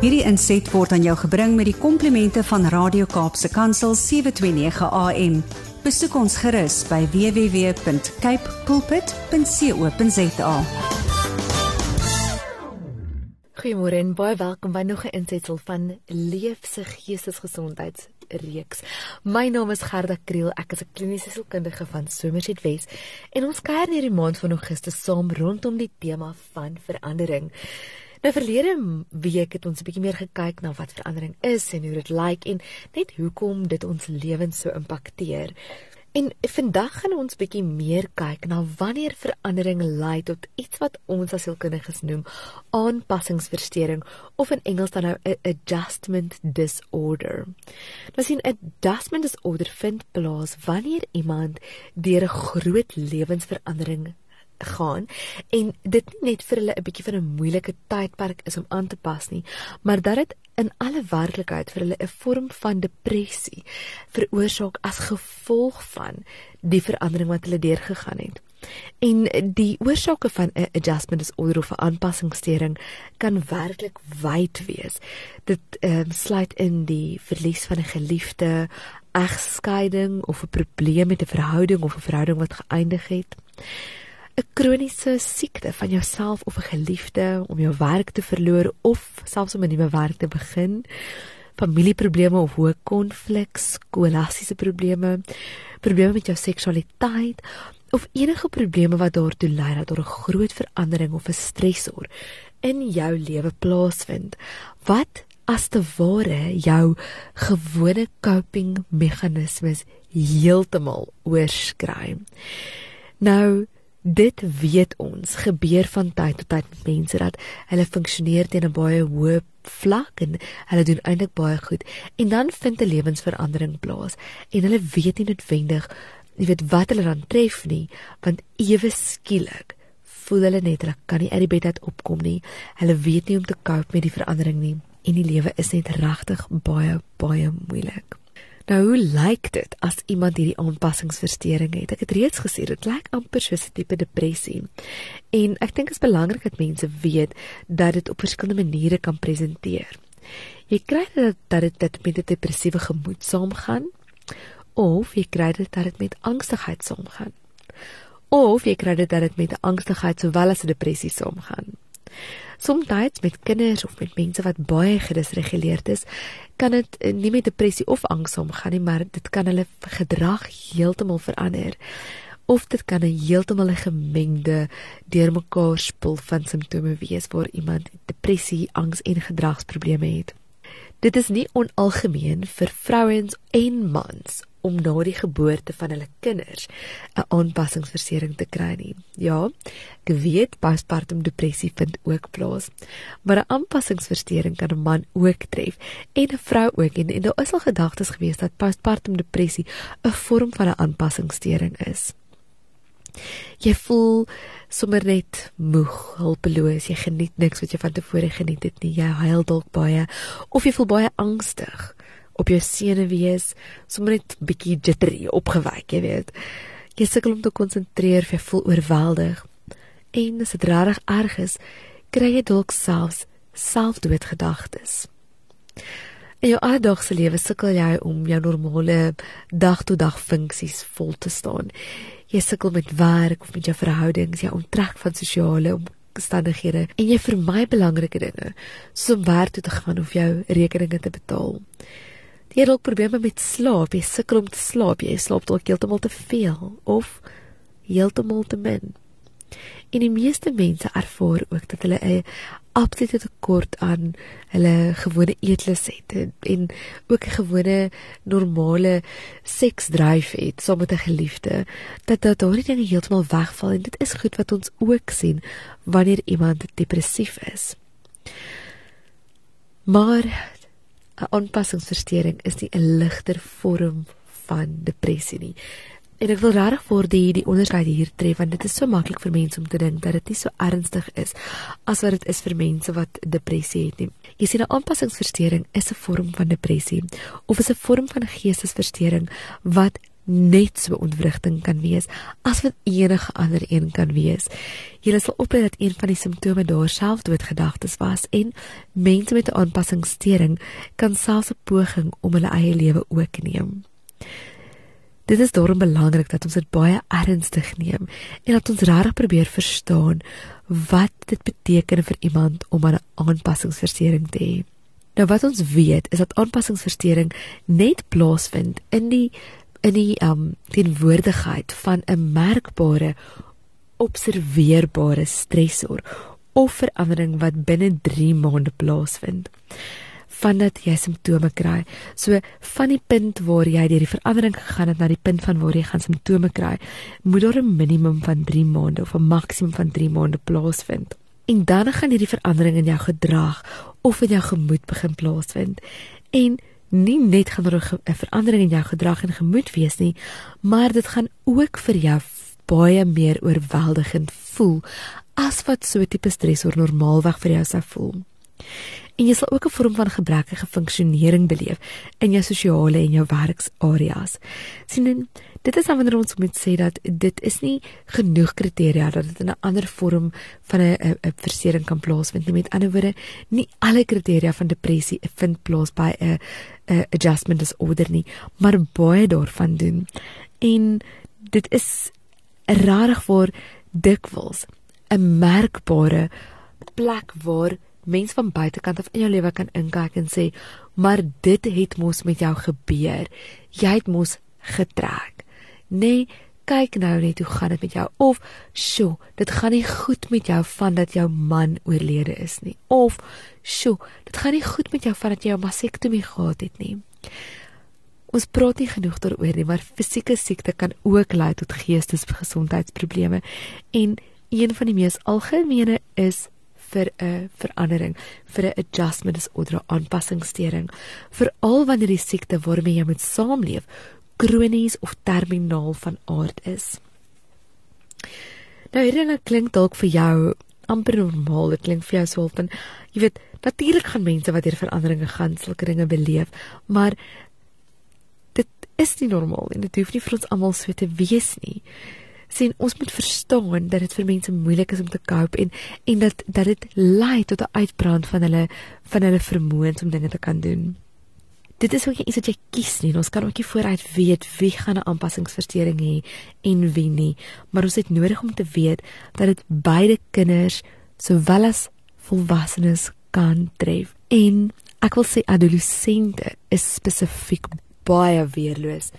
Hierdie inset word aan jou gebring met die komplimente van Radio Kaapse Kansel 729 AM. Besoek ons gerus by www.cape pulpit.co.za. Goeiemôre en baie welkom by nog 'n insetsel van Leef se Geestesgesondheidsreeks. My naam is Gerda Kriel, ek is 'n kliniese sielkundige van Somerset Wes en ons kuier hierdie maand van Augustus saam rondom die tema van verandering. Nou verlede week het ons 'n bietjie meer gekyk na wat verandering is en hoe dit lyk en net hoekom dit ons lewens so impakteer. En vandag gaan ons bietjie meer kyk na wanneer verandering lei tot iets wat ons as sielkundiges noem aanpassingsversteuring of in Engels dan nou 'n adjustment disorder. Nou sien 'n adjustment disorder vind plaas wanneer iemand deur 'n groot lewensverandering gaan en dit nie net vir hulle 'n bietjie van 'n moeilike tydperk is om aan te pas nie, maar dat dit in alle werklikheid vir hulle 'n vorm van depressie veroorsaak as gevolg van die verandering wat hulle deurgegaan het. En die oorsake van 'n adjustment disorder of 'n aanpassingssteuring kan werklik wyd wees. Dit ehm um, sluit in die verlies van 'n geliefde, egskeiding of 'n probleem met 'n verhouding of 'n verhouding wat geëindig het. 'n kroniese siekte van jouself of 'n geliefde om jou werk te verloor of selfs om 'n nuwe werk te begin, familieprobleme of hoë konflik, skolastiese probleme, probleme met jou seksualiteit of enige probleme wat daartoe lei dat daar 'n groot verandering of 'n stresor in jou lewe plaasvind. Wat as te ware jou gewone coping meganismes heeltemal oorskry. Nou Dit weet ons gebeur van tyd tot tyd met mense dat hulle funksioneer teen 'n baie hoë vlak en hulle doen eintlik baie goed. En dan vind 'n lewensverandering plaas en hulle weet nie noodwendig jy weet wat hulle dan tref nie want ewe skielik voel hulle net hulle kan nie uit die bed uit opkom nie. Hulle weet nie om te cope met die verandering nie en die lewe is net regtig baie baie moeilik Nou hoe lyk dit as iemand hierdie aanpassingsversteuring het? Ek het reeds gesê dit lyk amper soos 'n tipe depressie. En ek dink dit is belangrik dat mense weet dat dit op verskillende maniere kan presenteer. Jy kry dit dat dit dit met 'n depressiewe gemoed saamgaan of jy kry dit dat dit met angstigheid saamgaan. Of jy kry dit dat dit met angstigheid sowel as 'n depressie saamgaan. Soms met kinders of met mense wat baie gedisreguleerd is, kan dit nie met depressie of angs omgaan nie, maar dit kan hulle gedrag heeltemal verander. Of dit kan 'n heeltemal 'n gemengde deurmekaar spul van simptome wees waar iemand depressie, angs en gedragsprobleme het. Dit is nie onalgemeen vir vrouens en mans om na die geboorte van hulle kinders 'n aanpassingsversering te kry nie. Ja, ek weet postpartum depressie vind ook plaas, maar 'n aanpassingsversteuring kan 'n man ook tref en 'n vrou ook en, en daar is al gedagtes gewees dat postpartum depressie 'n vorm van 'n aanpassingssteuring is. Jy voel sommer net moeg, hulpeloos, jy geniet niks wat jy van tevore geniet het nie. Jy huil dalk baie of jy voel baie angstig op jou senuwees, sommer net bietjie jittery, opgewek, jy weet. Jy sukkel om te konsentreer, jy voel oorweldig. En as dit regtig erg is, kry jy dalk selfs selfdoodgedagtes. In jou alledaagse lewe sukkel jy om jou normale dag-tot-dag funksies vol te staan. Jy sukkel met werk of met jou verhoudings, jy onttrek van sosiale omstandighede en jy vermy belangrike dinge, soos om werk toe te gaan of jou rekeninge te betaal. Jy het ook probleme met slaap, jy sukkel om te slaap, jy slaap dalk heeltemal te veel of heeltemal te min. En die meeste mense ervaar ook dat hulle 'n absolute tekort aan hulle gewone eetlus het en ook 'n gewone normale seksdryf het saam met 'n geliefde dat dat daardie dinge heeltemal wegval en dit is goed wat ons ook sien wanneer iemand depressief is. Maar 'n aanpassingsversteuring is nie 'n ligter vorm van depressie nie. En ek wil regtig vir die die onderskeid hier tref want dit is so maklik vir mense om te dink dat dit nie so ernstig is as wat dit is vir mense wat depressie het nie. Jy sien 'n aanpassingsversteuring is 'n vorm van depressie of is 'n vorm van geestesversteuring wat net so ontwrigting kan wees as wat enige ander een kan wees. Jy sal oplet dat een van die simptome daar selfdoodgedagtes was en mense met 'n aanpassingssteuring kan selfs 'n poging om hulle eie lewe ook neem. Dit is daarom belangrik dat ons dit baie ernstig neem en dat ons regtig probeer verstaan wat dit beteken vir iemand om 'n aanpassingsversteuring te hê. Nou wat ons weet is dat aanpassingsversteuring net plaasvind in die in die um teenwoordigheid van 'n merkbare observeerbare stresor of verandering wat binne 3 maande plaasvind vandat jy simptome kry. So van die punt waar jy deur die verandering gegaan het na die punt van waar jy gaan simptome kry, moet daar 'n minimum van 3 maande of 'n maksimum van 3 maande plaasvind. En dan gaan hierdie verandering in jou gedrag of in jou gemoed begin plaasvind. En nie net gaan daar 'n verandering in jou gedrag en gemoed wees nie, maar dit gaan ook vir jou baie meer oorweldigend voel as wat so 'n tipe stresor normaalweg vir jou sou voel. En jy sal ook 'n vorm van gebrekkige funksionering beleef in jou sosiale en jou werksareas. sien dit is wanneer ons moet sê dat dit is nie genoeg kriteria dat dit in 'n ander vorm van 'n 'n verstoring kan plaasvind nie. Met ander woorde, nie alle kriteria van depressie vind plaas by 'n 'n adjustment disorder nie, maar baie daarvan doen. En dit is rarig vir dikwels 'n merkbare plek waar mense van buitekant af in jou lewe kan inkyk en sê, "Maar dit het mos met jou gebeur. Jy het mos getrek." Nee, kyk nou net hoe gaan dit met jou of, "Sjoe, dit gaan nie goed met jou vandat jou man oorlede is nie." Of, "Sjoe, dit gaan nie goed met jou vandat jy 'n masektomie gehad het nie." Ons praat nie genoeg daaroor nie, maar fisieke siekte kan ook lei tot geestesgesondheidsprobleme en een van die mees algemene is vir 'n verandering, vir 'n adjustment disorder, 'n aanpassingssteuring, veral wanneer die siekte waarmee jy moet saamleef kronies of terminaal van aard is. Nou hierdie klink dalk vir jou amper normaal, dit klink vir jou so van jy weet, natuurlik gaan mense wat deur veranderinge gaan, sulke dinge beleef, maar dit is nie normaal en dit hoef nie vir ons almal so te wees nie sien ons moet verstaan dat dit vir mense moeilik is om te cope en en dat dat dit lei tot 'n uitbrand van hulle van hulle vermoëns om dinge te kan doen. Dit is ook iets wat jy kies nie. Ons kan ook nie vooruit weet wie gaan 'n aanpassingsversteuring hê en wie nie, maar ons het nodig om te weet dat dit beide kinders sowel as volwassenes kan tref. En ek wil sê adolessente is spesifiek baie weerloos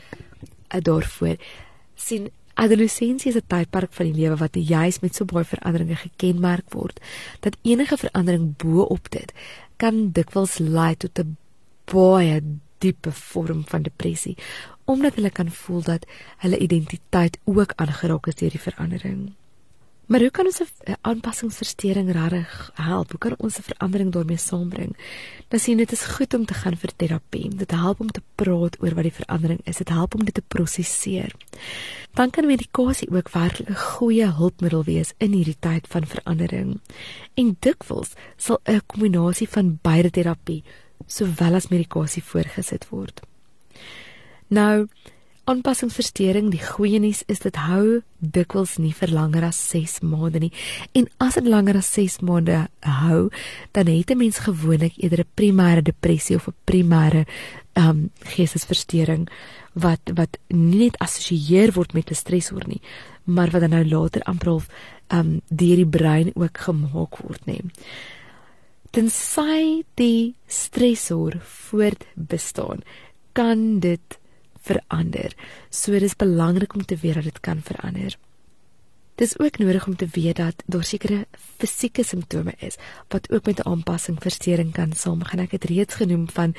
daarvoor. sien Adolessensie is 'n tydperk van die lewe wat juis met so baie veranderinge gekenmerk word dat enige verandering bo-op dit kan dikwels lei tot 'n baie diepe vorm van depressie omdat hulle kan voel dat hulle identiteit ook aangeraak is deur die verandering. Maar hoe kan ons 'n aanpassingsversteuring regtig help? Hoe kan ons 'n verandering daarmee saambring? Dan sien dit is goed om te gaan vir terapie. Dit help om te praat oor wat die verandering is. Dit help om dit te prosesseer. Dan kan medikasie ook werklik 'n goeie hulpmiddel wees in hierdie tyd van verandering. En dikwels sal 'n kombinasie van beide terapie sowel as medikasie voorgesit word. Nou, aanpassingsversteuring, die goeie nuus is dit hou dikwels nie vir langer as 6 maande nie. En as dit langer as 6 maande hou, dan het 'n mens gewoonlik eerder 'n primêre depressie of 'n primêre ehm um, geestesversteuring wat wat nie net assosieer word met 'n stresor nie, maar wat dan nou later amper ehm um, deur die brein ook gemaak word, nê. Tensy die stresor voortbestaan, kan dit verander. So dis belangrik om te weet dat dit kan verander. Dis ook nodig om te weet dat daar sekere fisieke simptome is wat ook met 'n aanpassing versteuring kan saamgaan. Ek het reeds genoem van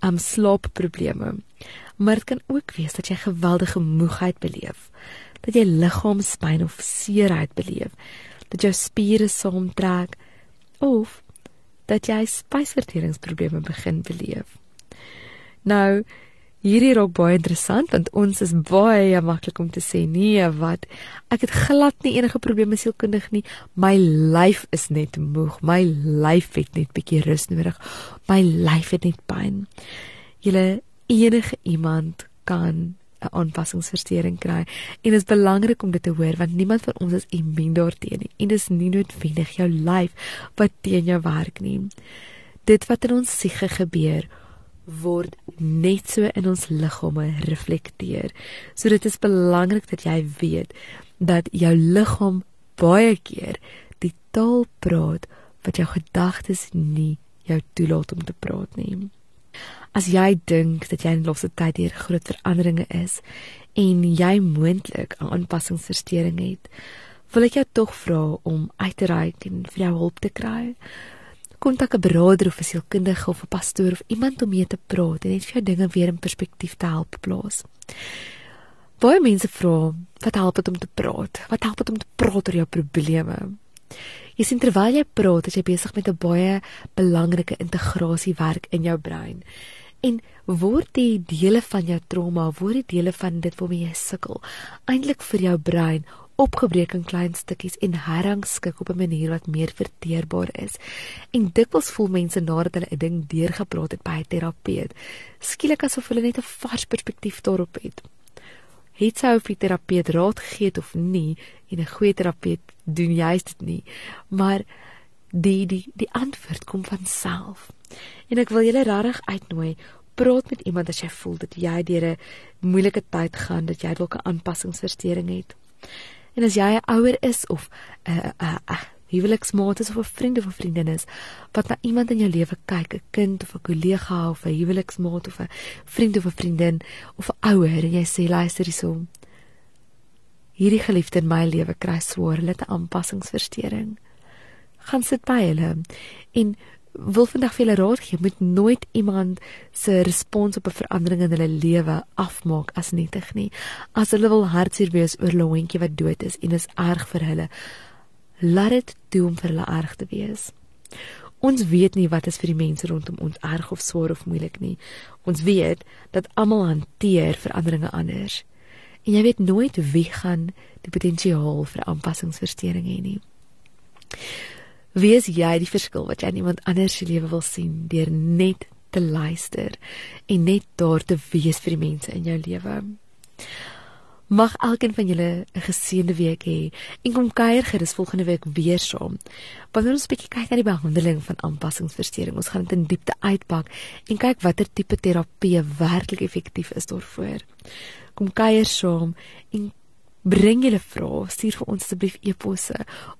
um slaapprobleme. Maar dit kan ook wees dat jy geweldige moegheid beleef, dat jy liggaamspyn of seerheid beleef, dat jou spiere saamtrek of dat jy spysverteringsprobleme begin beleef. Nou, Hierdie raak baie interessant want ons is baie maklik om te sê nee, wat ek het glad nie enige probleme sielkundig nie. My lyf is net moeg. My lyf het net bietjie rus nodig. My lyf het net pyn. Julle enige iemand kan 'n aanpassingsversteuring kry en dit is belangrik om dit te hoor want niemand van ons is immuun daarteenoor nie en dis nie noodwendig jou lyf wat teen jou werk nie. Dit wat in ons siege gebeur word net so in ons liggame reflekteer. So dit is belangrik dat jy weet dat jou liggaam baie keer die taal praat wat jou gedagtes nie jou toelaat om te praat nie. As jy dink dat jy in losse tyd hier groot veranderinge is en jy moontlik aanpassingsversteuring het, wil ek jou tog vra om uit te reik en vir jou hulp te kry. Kontak 'n broeder of 'n sielkundige of 'n pastoor of iemand om mee te praat en net vir jou dinge weer in perspektief te help plaas. Baie mense vra, wat help dit om te praat? Wat help dit om te praat oor jou probleme? Jy sien terwyl jy praat, is jy besig met 'n baie belangrike integrasiewerk in jou brein. En word die dele van jou trauma, word die dele van dit waarmee jy sukkel, eintlik vir jou brein opgebreek in klein stukkies en herrangskik op 'n manier wat meer verteerbaar is. En dikwels voel mense nadat hulle 'n ding deurgepraat het by 'n terapeut, skielik asof hulle net 'n vars perspektief daarop het. Het sou vir terapeut raad gegee of nie en 'n goeie terapeut doen juist dit nie, maar die die die antwoord kom van self. En ek wil julle regtig uitnooi praat met iemand as jy voel dat jy deur 'n moeilike tyd gaan, dat jy dalk 'n aanpassingsversteuring het. En as jy 'n ouer is of 'n uh, 'n uh, uh, huweliksmaat is of 'n vriend of 'n vriendin is wat na iemand in jou lewe kyk, 'n kind of 'n kollega of 'n huweliksmaat of 'n vriend of 'n vriendin of 'n ouer en jy sê luister hierson. Hierdie geliefde in my lewe kry swaar, hulle het 'n aanpassingsversteuring. Gaan sit by hulle en wil vandag vir julle raad gee, moet nooit iemand se respons op 'n verandering in hulle lewe afmaak as nietig nie. As hulle wil hartseer wees oor 'n hondjie wat dood is en is erg vir hulle, laat dit toe om vir hulle erg te wees. Ons weet nie wat is vir die mense rondom ons erg of swaar of moeilik nie. Ons weet dat almal hanteer veranderinge anders. En jy weet nooit wie gaan die potensiaal vir aanpassingsversteuring hê nie. Wees jy die verskil wat jy in iemand anders se lewe wil sien deur net te luister en net daar te wees vir die mense in jou lewe. Mag elkeen van julle 'n geseënde week hê en kom kuier gerus volgende week weer saam. Wanneer ons 'n bietjie kyk na die behandeling van aanpassingsversteuring, ons gaan dit in diepte uitpak en kyk watter tipe terapie werklik effektief is daarvoor. Kom kuier saam en bring julle vrae, stuur vir ons asseblief e-posse.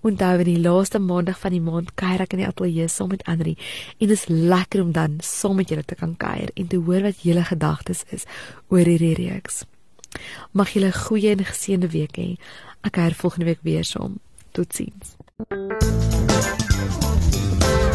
Onthou in die laaste maandag van die maand kuier ek in die ateljee saam met Andri en dit is lekker om dan saam met julle te kan kuier en te hoor wat julle gedagtes is oor hierdie reeks. Mag julle 'n goeie en geseënde week hê. Ek kuier volgende week weer saam. Totsiens.